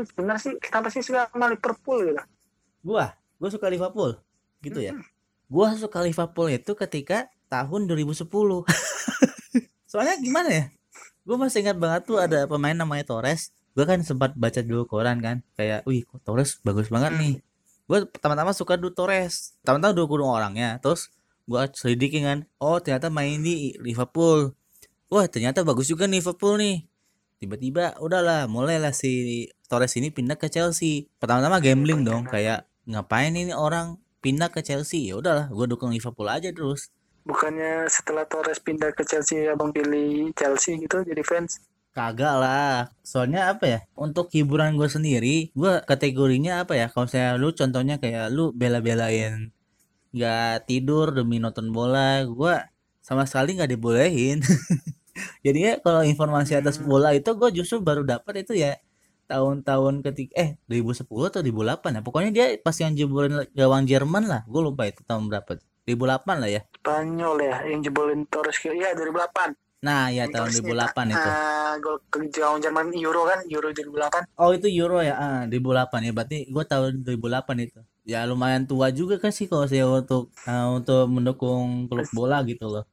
lu sebenarnya sih kenapa sih suka sama Liverpool gitu Gua, gua suka Liverpool. Gitu ya. Gua suka Liverpool itu ketika tahun 2010. Soalnya gimana ya? Gue masih ingat banget tuh ada pemain namanya Torres. Gue kan sempat baca dulu koran kan, kayak, wih, kok Torres bagus banget nih. Gue pertama-tama suka dulu Torres. Pertama-tama dulu kudu orangnya, terus gue selidiki kan, oh ternyata main di Liverpool. Wah ternyata bagus juga nih Liverpool nih. Tiba-tiba udahlah, mulailah si Torres ini pindah ke Chelsea. Pertama-tama gambling dong, kayak ngapain ini orang pindah ke Chelsea? Ya udahlah, gue dukung Liverpool aja terus. bukannya setelah Torres pindah ke Chelsea abang pilih Chelsea gitu jadi fans Kagak lah. Soalnya apa ya? Untuk hiburan gue sendiri, gue kategorinya apa ya? Kalau saya lu contohnya kayak lu bela-belain nggak tidur demi nonton bola, gue sama sekali nggak dibolehin. Jadinya kalau informasi atas bola itu gue justru baru dapat itu ya tahun-tahun ketika eh 2010 atau 2008 ya. Pokoknya dia pas yang jebolin gawang Jerman lah. Gue lupa itu tahun berapa. 2008 lah ya. Spanyol ya yang jebolin Torres ya 2008 Nah, ya tahun Torres 2008 itu. Ah, gol ke gawang Jerman Euro kan Euro 2008 Oh itu Euro ya, ah 2008 ya. Berarti gue tahun 2008 itu. Ya lumayan tua juga kan sih kalau saya untuk ah, untuk mendukung klub bola gitu loh.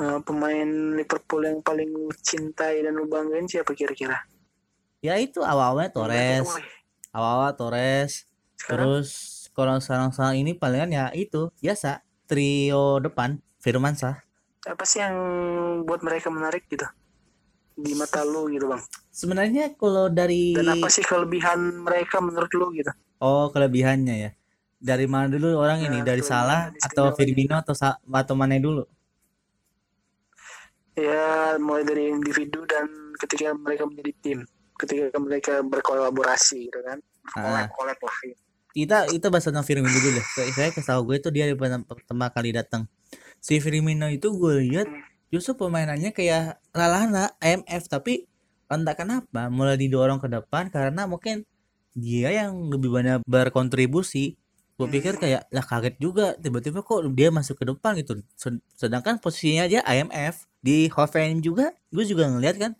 Eh, pemain Liverpool yang paling lu cintai dan lu banggain siapa kira-kira Ya itu awal-awalnya Torres, Wih, awal-awal Torres. sekarang Terus kalau sekarang-sekarang ini palingan ya itu biasa trio depan Firmansyah. apa sih yang buat mereka menarik gitu di mata lu gitu bang Sebenarnya kalau dari dan apa sih kelebihan mereka menurut lu gitu oh kelebihannya ya. Dari mana dulu orang ini? Ya, Dari Salah atau. Firmino atau Sa- atau Mane dulu? ya mulai dari individu dan ketika mereka menjadi tim ketika mereka berkolaborasi gitu kan Ah. kolab kolab lah gitu. kita kita bahas tentang Firmino dulu deh. Saya, tahu gue itu dia di pertama, kali datang. Si Firmino itu gue lihat justru permainannya kayak Lalana IMF tapi entah kenapa mulai didorong ke depan karena mungkin dia yang lebih banyak berkontribusi. Gue pikir kayak lah kaget juga tiba-tiba kok dia masuk ke depan gitu. Sed- Sedangkan posisinya dia IMF di Hoffenheim juga gue juga ngeliat kan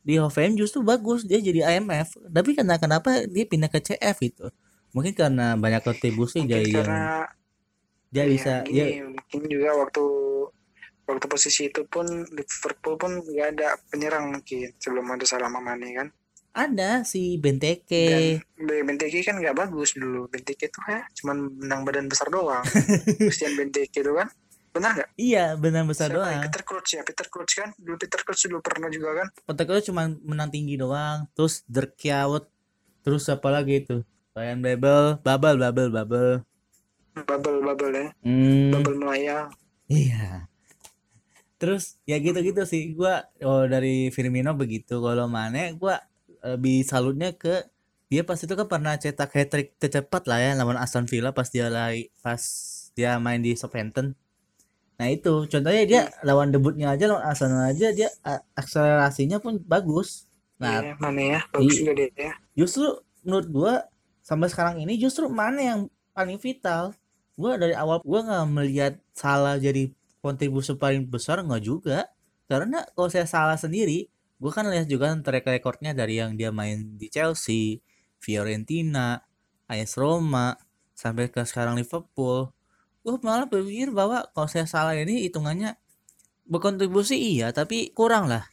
di Hoffenheim justru bagus dia jadi IMF tapi karena kenapa dia pindah ke CF gitu? Mungkin karena banyak kontribusi mungkin yang karena dia ya, bisa dia mungkin juga waktu waktu posisi itu pun Liverpool pun nggak ada penyerang mungkin sebelum ada Salah Mane kan? Ada si Benteke dan Benteke kan nggak bagus dulu. Benteke tuh ya cuman menang badan besar doang. Christian Benteke itu kan benar nggak? Iya benar besar Siapa ya? doang. Peter Crouch ya? Peter Crouch kan? Dulu Peter Crouch dulu pernah juga kan? Penteknya cuma menang tinggi doang terus Dirk Kuyt terus apa lagi itu? Ryan Babel Babel Babel Babel. Bubble bubble ya. Hmm, bubble melayang iya. Terus ya gitu-gitu sih. Gua oh dari Firmino begitu. Kalau Mane gua lebih salutnya ke dia pas itu kan pernah cetak hat trick tercepat lah ya lawan Aston Villa pas dia lari pas dia main di Southampton nah itu. Contohnya dia lawan debutnya aja lawan Arsenal aja dia akselerasinya pun bagus. Nah Iya, mana ya. bagus juga dia ya. justru menurut gua sampai sekarang ini justru mana yang paling vital. Gua dari awal gua nggak melihat salah jadi kontribusi paling besar nggak juga. Karena kalau saya salah sendiri gua kan lihat juga track recordnya dari yang dia main di Chelsea Fiorentina AS Roma sampai ke sekarang Liverpool gua malah berpikir bahwa kalau saya salah ini hitungannya berkontribusi iya tapi kurang lah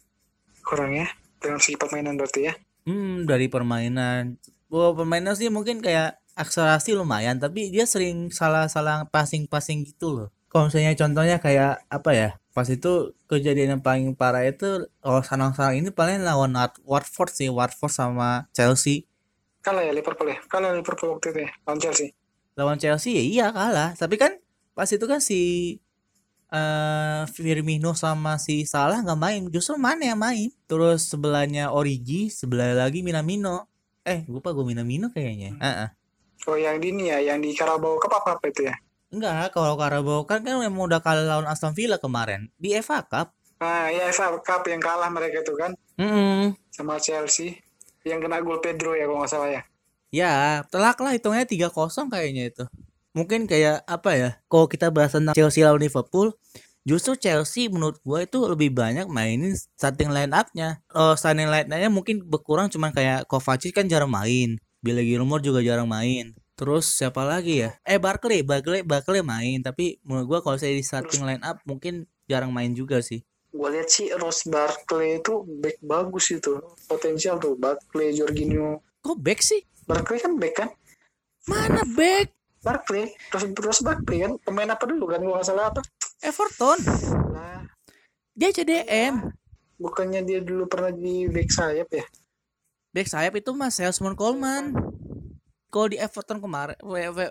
kurang ya dalam segi permainan berarti ya Hmm, dari permainan. Bahwa permainan sih mungkin kayak akselerasi lumayan, tapi dia sering salah-salah passing-passing gitu loh. Kalau misalnya contohnya kayak apa ya? Pas itu kejadian yang paling parah itu oh sanang-sanang ini paling lawan Wat- Watford sih, Watford sama Chelsea. kalah ya Liverpool ya kalah Liverpool waktu itu ya lawan Chelsea Lawan Chelsea ya iya kalah, tapi kan pas itu kan si eh Firmino sama si Salah nggak main, justru mana yang main. Terus sebelahnya Origi, sebelah lagi Minamino. Eh, lupa gue Minamino kayaknya. Heeh. oh yang di ini ya yang di Carabao Cup apa apa itu ya Enggak, kalau Carabao kan kan memang udah kalah lawan Aston Villa kemarin di FA Cup. ah ya FA Cup yang kalah mereka itu kan Mm sama Chelsea yang kena gol Pedro ya kalau nggak salah ya Ya, telak lah hitungnya 3-0 kayaknya itu. Mungkin kayak apa ya? Kalau kita bahas tentang Chelsea lawan Liverpool, justru Chelsea menurut gua itu lebih banyak mainin starting line up-nya. Oh, starting line up-nya mungkin berkurang cuman kayak Kovacic kan jarang main. Billy Gilmore juga jarang main. Terus siapa lagi ya? Eh Barkley, Barkley, Barkley main. Tapi menurut gua kalau saya di starting line up mungkin jarang main juga sih. Gue lihat sih Ross Barkley itu back bagus itu. Potensial tuh Barkley, Jorginho. Kok back sih? Barkley kan back kan? Mana back? Barkley, terus terus Barkley kan pemain apa dulu kan gua nggak salah apa? Everton. Nah, Dia CDM. bukannya dia dulu pernah di back sayap ya? Back sayap itu mas Salesman Coleman. Kalau di Everton kemarin,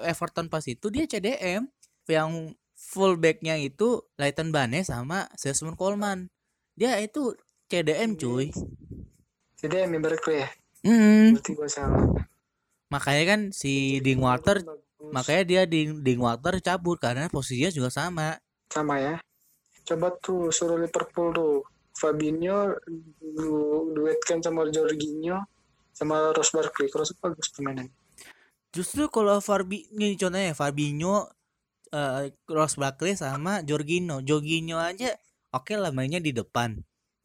Everton pas itu dia CDM. Yang full backnya itu Leighton Bane sama Salesman Coleman. Dia itu CDM cuy. Jadi ya Barkley ya? Hmm. Berarti gua salah. Makanya kan si Dingwater, makanya dia Ding Dingwater cabut karena posisinya juga sama. sama ya. Coba tuh suruh Liverpool tuh Fabinho du duetkan sama Jorginho sama Ross Barkley. Cross bagus permainan. Justru kalau Farbi ini contohnya Fabinho, eh, Ross Barkley sama Jorginho. Jorginho aja oke lah mainnya di depan.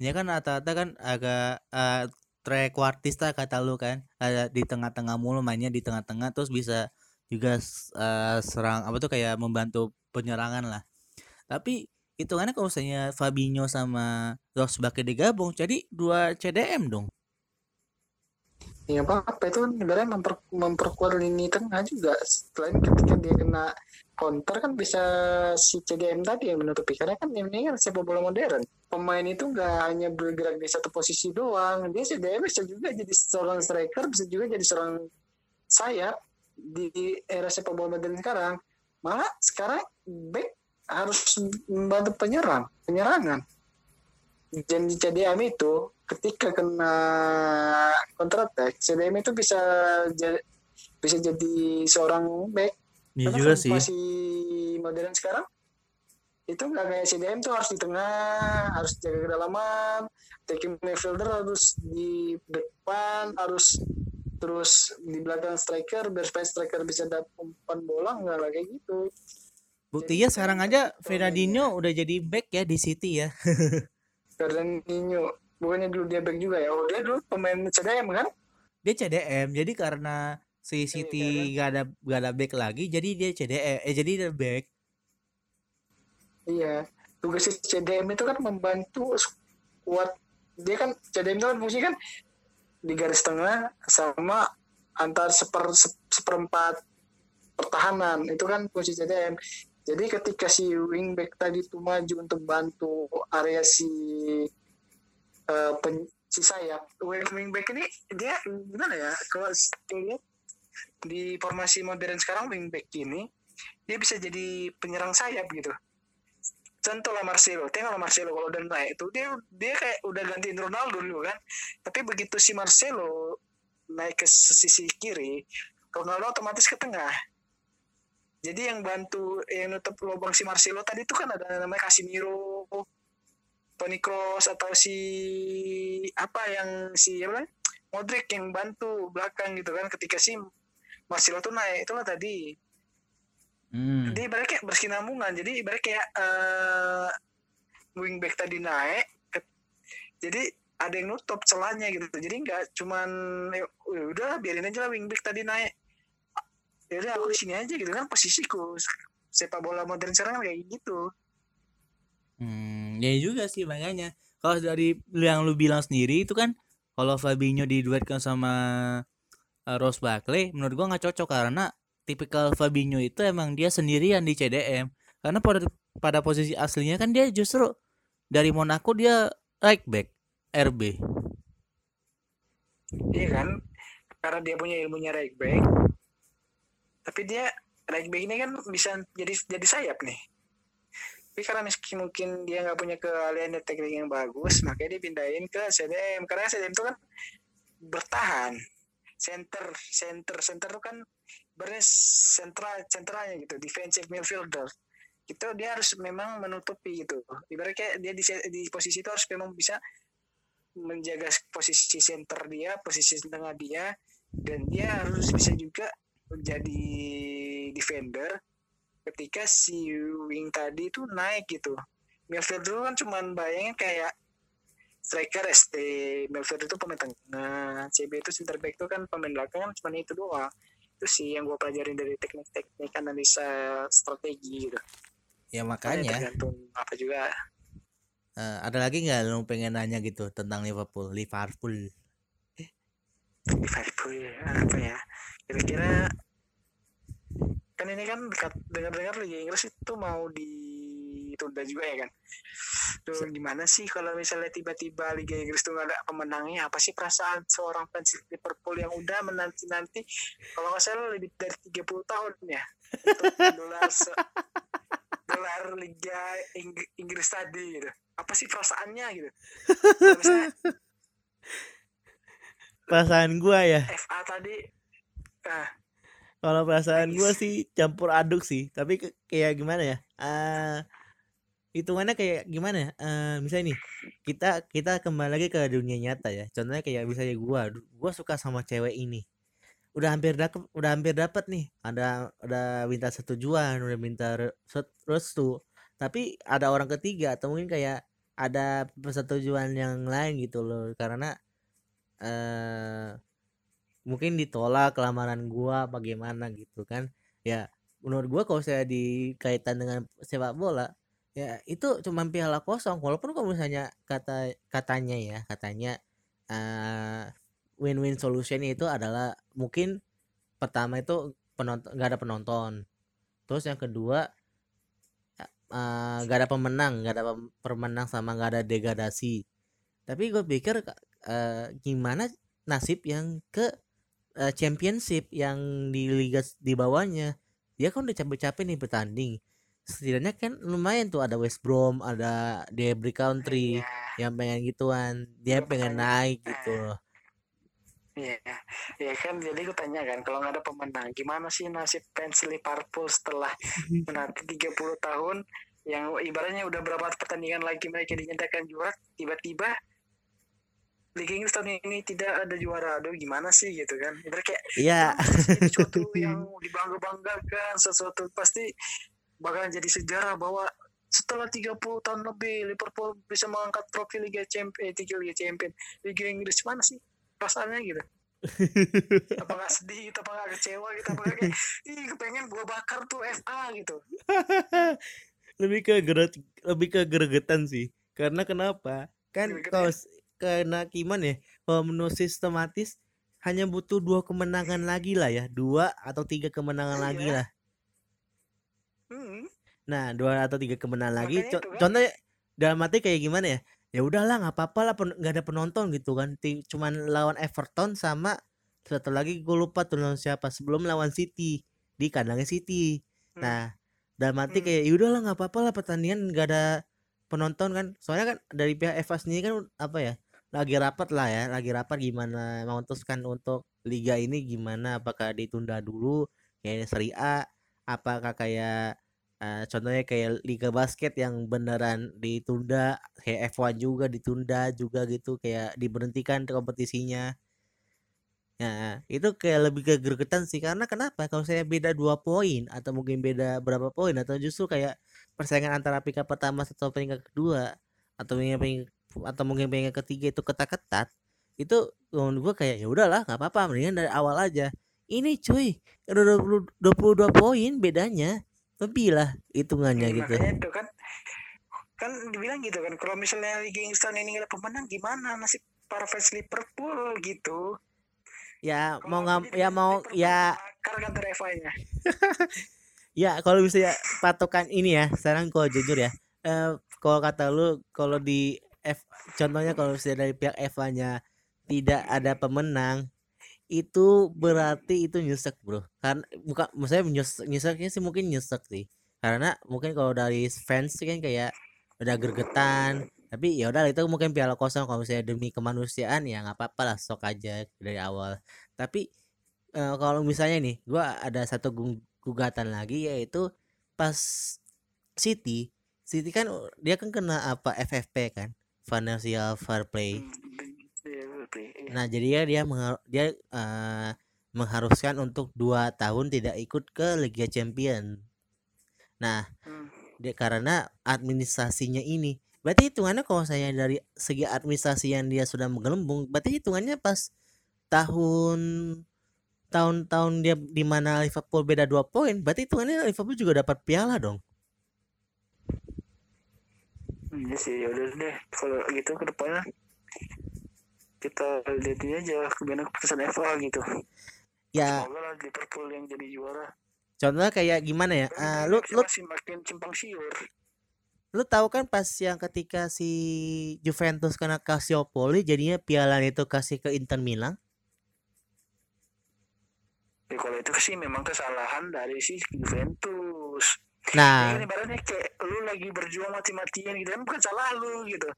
Ya kan rata-rata kan agak eh, trequartista kata lu kan. Ada di tengah-tengah mulu mainnya di tengah-tengah terus bisa juga eh, serang apa tuh kayak membantu penyerangan lah. Tapi hitungannya kalau misalnya Fabinho sama Barkley digabung jadi dua CDM dong. Ya apa apa itu kan sebenarnya memper, memperkuat lini tengah juga. Selain ketika dia kena counter kan bisa si CDM tadi yang menutupi karena kan ini kan sepak bola modern. Pemain itu nggak hanya bergerak di satu posisi doang. Dia CDM bisa juga jadi seorang striker, bisa juga jadi seorang sayap di era sepak bola modern sekarang. Malah sekarang back harus membantu penyerang, penyerangan. Dan di CDM itu ketika kena attack, CDM itu bisa jadi bisa jadi seorang back. Iya juga sih. formasi modern sekarang itu nggak kayak CDM tuh harus di tengah, harus jaga kedalaman, taking midfielder harus di depan, harus terus di belakang striker biar striker bisa dapat umpan bola nggak lah kayak gitu. Buktinya sekarang aja Fernandinho udah jadi back ya di City ya. Fernandinho bukannya dulu dia back juga ya? Oh dia dulu pemain CDM kan? Dia CDM. Jadi karena si City gak ada gak ada back lagi jadi dia CDM. Eh jadi dia back. Iya. Tugas si CDM itu kan membantu kuat dia kan CDM itu kan fungsi kan di garis tengah sama antar seper se- seperempat pertahanan itu kan fungsi CDM. Jadi ketika si wingback tadi itu maju untuk bantu area si eh, pen- si sayap, wing wingback ini dia gimana ya? Kalau lihat di formasi modern sekarang wingback ini dia bisa jadi penyerang sayap gitu. Contoh lah Marcelo, tengok lah Marcelo kalau udah naik itu dia dia kayak udah gantiin Ronaldo dulu kan. Tapi begitu si Marcelo naik ke sisi kiri, Ronaldo otomatis ke tengah. Jadi yang bantu yang nutup lubang si Marcelo tadi itu kan ada namanya Casemiro, Toni Kroos atau si apa yang si apa? Modric yang bantu belakang gitu kan ketika si Marcelo tuh naik. Itulah tadi. Hmm. jadi ibaratnya kayak bersinambungan. Jadi ibaratnya kayak eh wingback tadi naik ke- jadi ada yang nutup celahnya gitu. Jadi nggak cuman ya udah biarin aja lah wingback tadi naik ya udah aku di sini aja gitu kan posisiku sepak bola modern sekarang kayak gitu Hmm, ya juga sih makanya. Kalau dari yang lu bilang sendiri itu kan kalau Fabinho diduetkan sama uh, Ross Barkley menurut gua nggak cocok karena tipikal Fabinho itu emang dia sendirian di CDM. Karena pada pada posisi aslinya kan dia justru dari Monaco dia right back RB. iya kan karena dia punya ilmunya right back tapi dia right back kan bisa jadi jadi sayap nih. Tapi karena meski mungkin dia nggak punya keahlian teknik yang bagus makanya dia pindahin ke CDM karena CDM itu kan bertahan. Center center center itu kan berarti sentral centralnya gitu defensive midfielder. Itu dia harus memang menutupi gitu. Ibaratnya kayak dia di, di posisi itu harus memang bisa menjaga posisi center dia, posisi tengah dia, dan dia harus bisa juga menjadi defender ketika si wing tadi itu naik gitu. midfield dulu kan cuman bayangin kayak striker ST midfield itu pemain tengah CB itu center back itu kan pemain belakang kan cuma itu doang. Itu sih yang gue pelajarin dari teknik-teknik analisa strategi gitu. Ya Makanya. tergantung apa juga. Eh, ada lagi nggak lu pengen nanya gitu tentang Liverpool Liverpool Liverpool ya, apa ya? Kira-kira kan ini kan dekat dengar-dengar Liga Inggris itu mau ditunda juga ya kan? Tuh gimana sih kalau misalnya tiba-tiba Liga Inggris tuh nggak ada pemenangnya? Apa sih perasaan seorang fans Liverpool yang udah menanti-nanti? Kalau nggak salah lebih dari 30 tahun ya untuk dolar dolar Liga Ing- Inggris tadi gitu. Apa sih perasaannya gitu? Kalau misalnya perasaan gua ya. FA tadi. Ah kalau perasaan gua sih campur aduk sih tapi kayak gimana ya? Eh hitungannya kayak gimana ya? Eh misalnya nih kita kita kembali lagi ke dunia nyata ya. Contohnya kayak misalnya gua gua suka sama cewek ini. Udah hampir dapet udah hampir dapat nih. Ada udah minta setujuan udah minta restu. Tapi ada orang ketiga atau mungkin kayak ada persetujuan yang lain gitu loh. Karena eh mungkin ditolak lamaran gua bagaimana gitu kan. Ya menurut gua kalau saya dikaitan dengan sepak bola ya itu cuma piala kosong. Walaupun kalau misalnya kata katanya ya katanya eh win-win solution itu adalah mungkin pertama itu penonton nggak ada penonton. Terus yang kedua eh, nggak ada pemenang nggak ada pem- pemenang sama nggak ada degradasi. Tapi gue pikir eh, gimana nasib yang ke eh, championship yang di liga di bawahnya. Dia kan udah capek-capek nih bertanding. Setidaknya kan lumayan tuh ada West Brom ada Debris Country ya yang pengen gituan. Dia Gua pengen naik gitu. Loh Iya, ya kan? Jadi gue tanya kan kalau nggak ada pemenang gimana sih nasib fans Liverpool setelah menanti 30 tahun? Yang ibaratnya udah berapa pertandingan lagi mereka dinyatakan juara tiba-tiba Liga Inggris tahun ini tidak ada juara. Aduh gimana sih gitu kan. Ibarat kayak iya. Ini sesuatu yang dibangga-banggakan sesuatu pasti bakalan jadi sejarah bahwa setelah 30 tahun lebih Liverpool bisa mengangkat trofi Liga Champions eh, tiga Liga Champions Liga Inggris mana sih perasaannya gitu? Apa nggak sedih gitu apa nggak kecewa gitu apa nggak kayak ih kepengen gua bakar tuh FA gitu. Lebih ke geret lebih ke gregetan sih. Karena kenapa? Kan kalau ya? gimana ya kalau menurut sistematis hanya butuh dua kemenangan lagi lah ya dua atau tiga kemenangan lagi Iya. lah hmm, nah dua atau tiga kemenangan lagi Makanya Co- itu kan. contohnya dalam arti kayak gimana ya ya udahlah nggak apa-apa lah nggak ada penonton gitu kan Ti- cuman lawan Everton sama satu lagi gue lupa tuh lawan siapa sebelum lawan City di kandangnya City Hmm. nah dalam arti Hmm. kayak yaudah lah nggak apa-apa lah pertandingan nggak ada penonton kan soalnya kan dari pihak Eva sendiri kan apa ya lagi rapat lah ya lagi rapat gimana memutuskan untuk liga ini gimana apakah ditunda dulu kayak Serie A apakah kayak eh, contohnya kayak liga basket yang beneran ditunda kayak F1 juga ditunda juga gitu kayak diberhentikan kompetisinya Nah, itu kayak lebih ke gregetan sih karena kenapa? Kalau saya beda dua poin atau mungkin beda berapa poin atau justru kayak persaingan antara peringkat pertama atau peringkat kedua atau peringkat- atau mungkin peringkat ketiga itu ketat-ketat itu menurut gua kayak ya udahlah nggak apa-apa mendingan dari awal aja. Ini cuy udah 20 22 poin bedanya lebih lah hitungannya Hmm, gitu. itu kan kan dibilang gitu kan kalau misalnya Liga Inggris tahun ini nggak pemenang gimana nasib para fans Liverpool gitu? Ya Kalau mau nggak ya mau Liverpool, ya. bakar kantor FA-nya Ya, kalau misalnya patokan ini ya, sekarang kalau jujur ya, eh kalau kata lu, kalau di F, contohnya kalau misalnya dari pihak FA-nya tidak ada pemenang, itu berarti itu nyesek bro. Karena bukan, maksudnya nyesek, nyeseknya sih mungkin nyesek sih. Karena mungkin kalau dari fans kan kayak udah gregetan, tapi ya udah itu mungkin piala kosong kalau misalnya demi kemanusiaan ya nggak apa-apa lah sok aja dari awal. Tapi eh, kalau misalnya nih, gua ada satu gugatan lagi yaitu pas City, City kan uh, dia kan kena apa FFP kan, financial fair play. Iya, iya. Nah jadi ya dia mengha- dia eh, mengharuskan untuk dua tahun tidak ikut ke Liga Champion. Nah Hmm. dia karena administrasinya ini berarti hitungannya kalau saya dari segi administrasi yang dia sudah menggelembung berarti hitungannya pas tahun tahun-tahun dia di mana Liverpool beda dua poin berarti hitungannya Liverpool juga dapat piala dong Iya sih, yaudah deh. Kalau gitu ke depannya kita lihat aja ke mana keputusan FA gitu. ya Semoga lah Liverpool yang jadi juara. contohnya kayak gimana ya Ah, lu lu masih makin simpang siur. lu tahu kan pas yang ketika si Juventus kena Calciopoli jadinya piala itu kasih ke Inter Milan Ya kalau itu sih memang kesalahan dari si Juventus. Nah Ya, kan ibaratnya kayak lu lagi berjuang mati-matian gitu kan bukan salah lu gitu.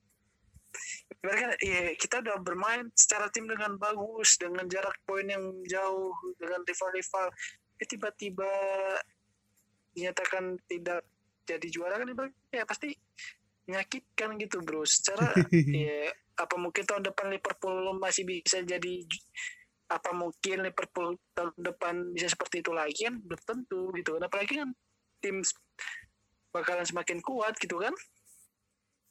Ibaratnya ya, kita udah bermain secara tim dengan bagus dengan jarak poin yang jauh dengan rival-rival. Tapi tiba-tiba dinyatakan tidak jadi juara kan ya pasti menyakitkan gitu bro. Secara ya apa mungkin tahun depan Liverpool masih bisa jadi apa mungkin Liverpool tahun depan bisa seperti itu lagi kan belum tentu gitu kan apalagi kan tim bakalan semakin kuat gitu kan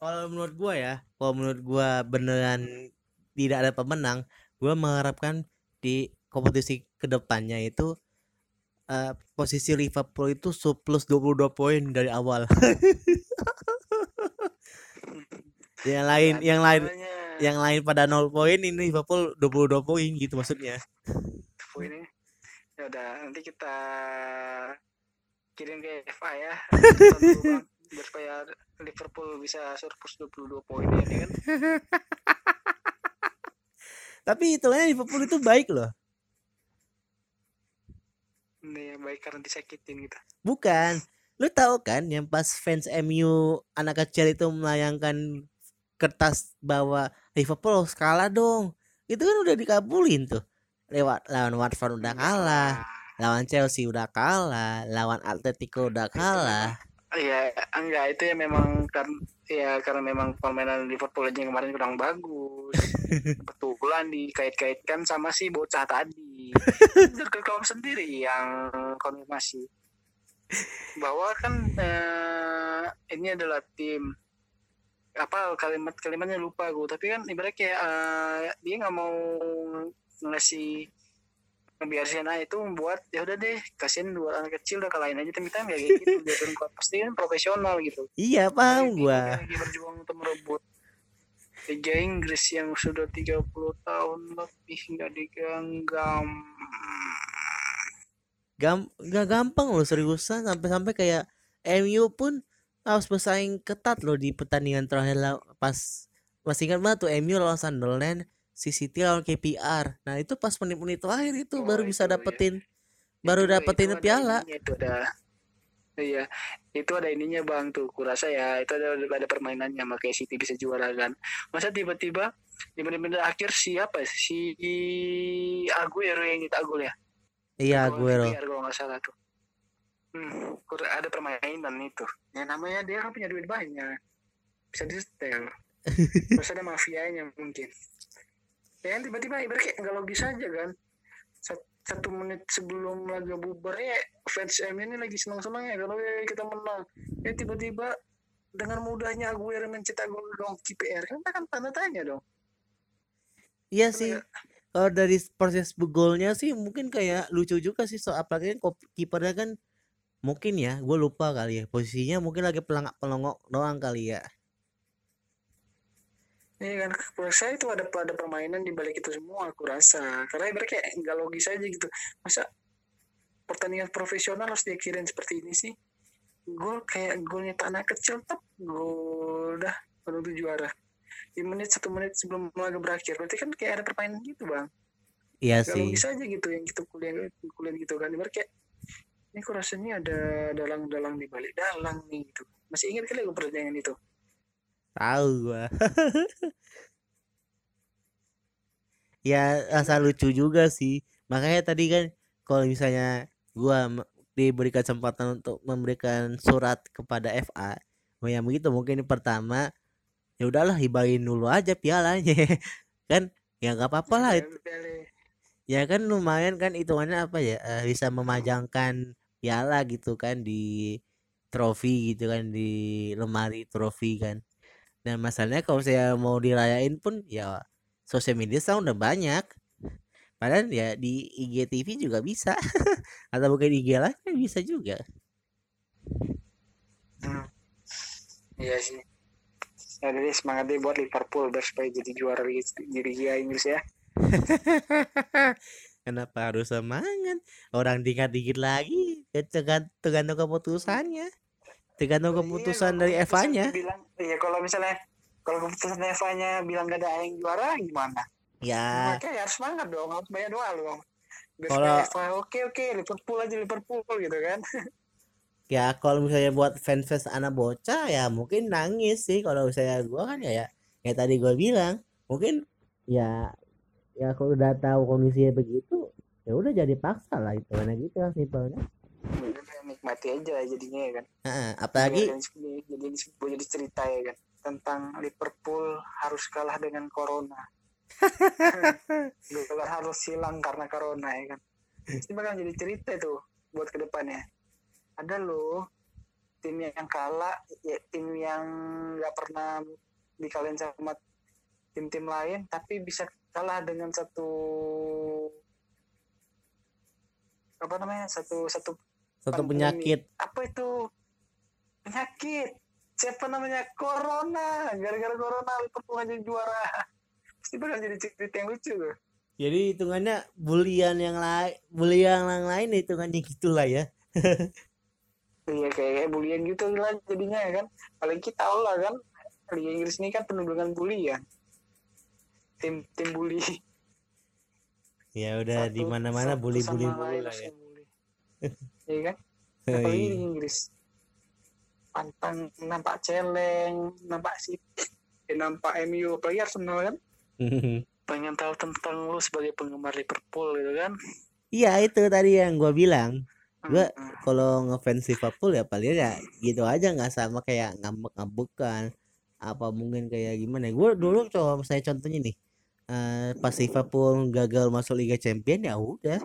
Kalau menurut gua ya, kalau menurut gua beneran tidak ada pemenang, gua mengharapkan di kompetisi ke depannya itu eh, posisi Liverpool itu surplus 22 poin dari awal. yang lain, yang lain, yang lain pada 0 poin ini Liverpool 22 poin gitu maksudnya. Ini ya udah nanti kita kirim ke FA ya biar supaya Liverpool bisa surplus 22 poin ya kan Tapi hitungannya Liverpool itu baik loh. ini ya baik karena disakitin gitu Bukan. Lu tahu kan yang pas fans MU anak kecil itu melayangkan kertas bahwa Liverpool kalah dong. Itu kan udah dikabulin tuh. Lewat lawan Watford udah kalah, lawan Chelsea udah kalah, lawan Atletico udah kalah. Iya, enggak itu ya memang kan ya karena memang permainan Liverpool aja kemarin kurang bagus. Kebetulan dikait-kaitkan sama si bocah tadi. Ke kaum sendiri yang konfirmasi bahwa kan eh, ini adalah tim apa kalimat kalimatnya lupa gue tapi kan ibaratnya kayak eh, dia nggak mau ngasih ngebiarin aja itu membuat ya udah deh kasihin dua anak kecil udah kalahin aja tim kita nggak kayak gitu. Dia kan kuat. Pasti kan profesional gitu. Iya, paham gua. lagi berjuang untuk merebut. Liga Inggris yang sudah 30 tahun lebih nggak digenggam. Gam gak gampang loh seriusan. Sampai-sampai kayak MU pun harus bersaing ketat loh di pertandingan terakhir pas masih ingat banget tuh MU lawan Sunderland, City lawan KPR. Nah, itu pas menit-menit terakhir itu Oh, baru bisa itu, ya. dapetin baru Itu- dapetin itu ada piala. ininya, itu ada iya itu ada ininya bang tuh kurasa ya itu ada ada permainannya makanya City bisa juara kan masa tiba-tiba di menit-menit akhir siapa si Aguero yang kita Agul ya Iya, Aguero. Kalau nggak salah tuh hmm, ada permainan itu ya namanya dia kan punya duit banyak bisa di setel terus ada mafianya mungkin ya kan tiba-tiba ibarat kayak nggak logis aja kan. Sat- satu menit sebelum laga bubar ya fans M ini lagi senang-senang ya kalau ya kita menang. Ya tiba-tiba dengan mudahnya Aguero mencetak gol gol KPR kan kan tanda tanya dong. Iya sih. agak- Kalau dari proses golnya sih mungkin kayak lucu juga sih so apalagi kan kipernya kan mungkin ya gue lupa kali ya posisinya mungkin lagi pelangak pelongok doang kali ya Iya kan, menurut saya itu ada ada permainan di balik itu semua aku rasa. Karena ibarat kayak nggak logis aja gitu. Masa pertandingan profesional harus diakhirin seperti ini sih? Gol kayak golnya tanah kecil tep gol udah menuju juara. Di menit satu menit sebelum laga berakhir. Berarti kan kayak ada permainan gitu bang. iya Gak sih logis aja gitu yang kita kuliah kuliah gitu kan. Ibarat kayak ini kok rasanya ada dalang-dalang di balik dalang nih gitu. Masih ingat kali gue pertandingan itu? Tahu gua. Ya rasa lucu juga sih. Makanya tadi kan kalau misalnya gua m- diberi kesempatan untuk memberikan surat kepada FA oh ya begitu mungkin pertama ya udahlah hibahin dulu aja pialanya. Kan ya nggak apa-apa lah itu. Udah, ya kan lumayan kan hitungannya apa ya eh, bisa memajangkan piala gitu kan di trofi gitu kan di lemari trofi kan dan masalahnya kalau saya mau dirayain pun ya sosial media sekarang udah banyak padahal ya di IGTV juga bisa atau mungkin IG live kan bisa juga Hmm. Iya sih. Ya jadi semangat deh buat Liverpool biar supaya jadi juara Liga, di Liga Inggris ya. kenapa harus semangat orang dikit-dikit lagi ya tergan- tergantung keputusannya tergantung keputusan dari Iya, kalau Eva-nya keputusan Bilang, iya kalau misalnya kalau keputusan Eva-nya bilang gak ada yang juara gimana? ya Makanya harus semangat dong, harus banyak doa loh. Kalau- oke oke Liverpool aja Liverpool gitu kan. ya kalau misalnya buat fans-fans anak bocah ya mungkin nangis sih kalau misalnya gua kan ya ya kayak tadi gua bilang mungkin ya ya kalau udah tahu kondisinya begitu ya udah jadi paksa lah itu karena gitu kan simpelnya Nikmati aja jadinya ya kan. Heeh, apalagi jadi jadi sebuah jadi cerita ya kan tentang Liverpool harus kalah dengan corona. Gelar harus hilang karena corona ya kan. Ini bakal jadi cerita tuh buat ke depannya. Ada loh tim yang kalah, ya, tim yang nggak pernah dikalahin sama tim-tim lain, tapi bisa kalah dengan satu apa namanya satu satu satu pandemi. penyakit. Apa itu? Penyakit. Siapa namanya? Corona. Gara-gara corona Liverpool aja juara. Pasti bakal jadi cerita yang lucu tuh. Jadi hitungannya bulian yang lain bulian yang lain hitungannya gitulah ya. Iya kayak, bulian gitu lah jadinya ya kan. Paling kita tahu lah kan Liga Inggris ini kan penuh dengan bully ya. Tim tim bully. Ya udah di mana-mana satu bully-bully sama mulu lain lah ya. bully. iya kan? Apalagi di Hei. Inggris. Pantang nampak celeng nampak sih eh, nampak MU apalagi Arsenal kan? Pengen tahu tentang lu sebagai penggemar Liverpool gitu kan? Iya itu tadi yang gua bilang. Gua- Hmm, kalau ngefans Liverpool ya paling ya gitu aja nggak sama kayak ngambek-ngambekan apa mungkin kayak gimana. Gue dulu coba saya contohnya nih eh, pas Liverpool gagal masuk Liga Champion ya udah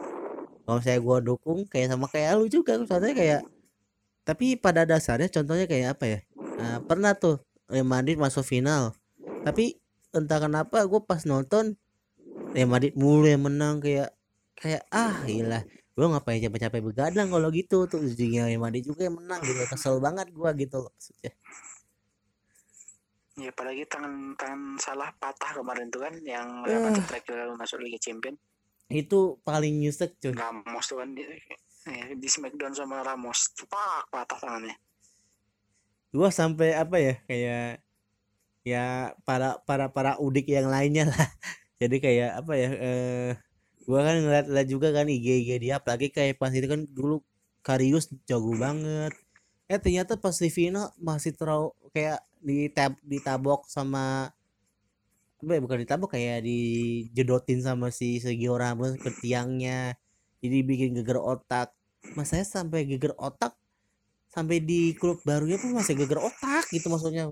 kalau saya gua dukung kayak sama kayak lu juga contohnya kayak tapi pada dasarnya contohnya kayak apa ya? Eh, pernah tuh Real Madrid masuk final. Tapi entah kenapa gue pas nonton Real Madrid mulu yang menang kayak kayak ah ilah gue ngapain capek-capek begadang kalau gitu. Tuh ujungnya Real Madrid juga yang menang gitu. Kesel banget gua gitu loh maksudnya. Ya apalagi tangan tangan salah patah kemarin tuh kan yang Eh. Real Madrid terakhir lalu masuk Liga Champion itu paling nyesek cuy. Ramos tuh kan di, ya, di Smackdown sama Ramos. Pak patah tangannya. Gua sampai apa ya kayak ya para para para udik yang lainnya lah. Jadi kayak apa ya eh gua kan ngeliat-liat juga kan IG IG dia. Apalagi kayak pas itu kan dulu Karius jago banget. Eh ternyata pas di final masih terlalu kayak ditab ditabok sama bukan ditabok kayak dijedotin sama si Sergio Ramos ke tiangnya. Jadi bikin geger otak. Mas saya sampai geger otak sampai di klub barunya pun masih geger otak gitu maksudnya.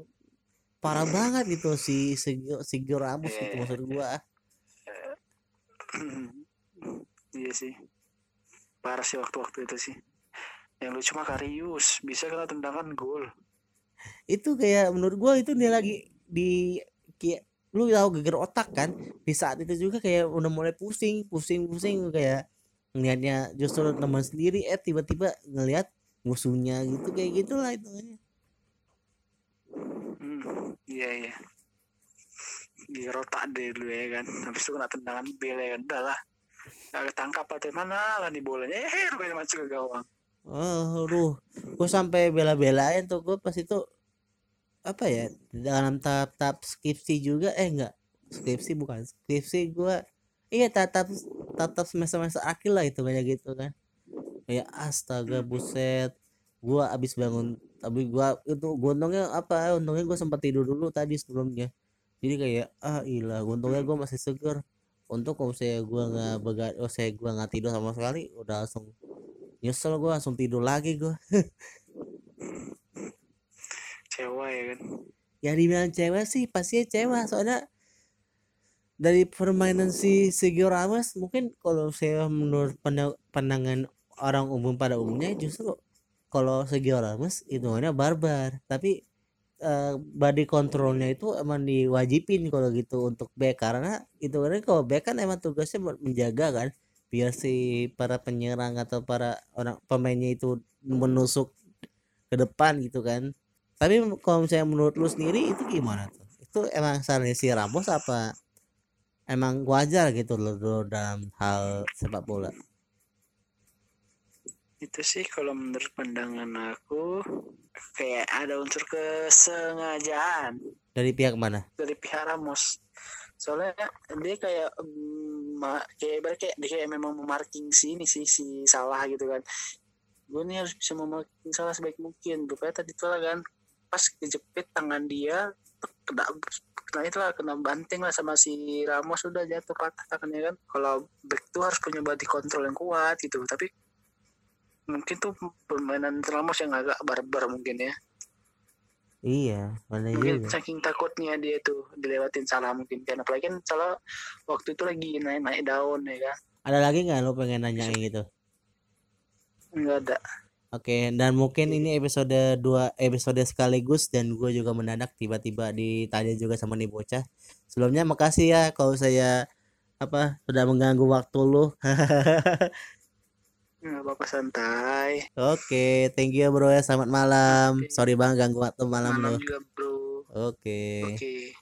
Parah banget gitu si Sergio, Sergio Ramos gitu Iya. maksud gua. Iya sih. Parah sih waktu-waktu itu sih. Yang lucu mah Karius bisa kena tendangan gol. Itu kayak menurut gua itu dia lagi di kayak lu tahu geger otak kan di saat itu juga kayak udah mulai pusing pusing pusing kayak ngelihatnya justru teman sendiri eh tiba-tiba ngelihat musuhnya gitu kayak gitulah itu Hmm, iya iya. Di rotak deh dulu ya kan. Habis itu kena tendangan bel ya kan. Udah lah. Gak ketangkap atau mana lah di bolanya. Eh, rupanya masuk ke gawang. Oh, aduh, gue sampai bela-belain tuh gue pas itu apa ya dalam tahap-tahap skripsi juga eh enggak skripsi bukan skripsi gue iya tahap tahap semester semester akhir lah itu kayak gitu kan. Kayak astaga buset. Gue abis bangun tapi gue itu gua untungnya apa untungnya gue sempat tidur dulu tadi sebelumnya. Jadi kayak ah ilah untungnya gue masih seger. Untuk kalau saya gue nggak begat oh saya gue nggak tidur sama sekali udah langsung nyesel gue langsung tidur lagi gue Cewek ya kan. ya dibilang cewek sih pasti cewek. Soalnya dari permainan si Sergio Ramos mungkin kalau saya menurut pandang- pandangan orang umum pada umumnya justru kalau Sergio Ramos hitungannya barbar. Tapi eh, body controlnya itu emang diwajibin kalau gitu untuk back. Karena itu kan kalau back kan emang tugasnya menjaga kan biar si para penyerang atau para orang pemainnya itu menusuk ke depan gitu kan tapi kalau misalnya menurut lu sendiri itu gimana tuh? Itu emang salahnya si Ramos apa emang wajar gitu loh dalam hal sepak bola? Itu sih kalau menurut pandangan aku kayak ada unsur kesengajaan. Dari pihak mana? Dari pihak Ramos. Soalnya dia kayak ma- kayak ibarat kayak dia kayak memang memarking si ini sih si salah gitu kan. Gue nih harus bisa memarking salah sebaik mungkin. Rupanya tadi tuh lah kan pas kejepit tangan dia kena kena itu lah kena banting lah sama si Ramos udah jatuh patah tangannya kan kalau back tuh harus punya body control yang kuat gitu. Tapi mungkin tuh permainan Ramos yang agak barbar mungkin ya. Iya mana mungkin juga. saking takutnya dia tuh dilewatin salah mungkin kan. Apalagi kan salah waktu itu lagi naik naik daun ya kan. Ada lagi nggak lo pengen nanyain gitu? Nggak ada Oke, dan mungkin ini episode 2 episode sekaligus dan gue juga mendadak tiba-tiba ditanya juga sama nih bocah. Sebelumnya makasih ya kalau saya apa sudah mengganggu waktu lu. nggak apa-apa santai Oke, thank you bro ya. Selamat malam. Oke. Sorry bang ganggu waktu malam malam lo. juga bro Oke. oke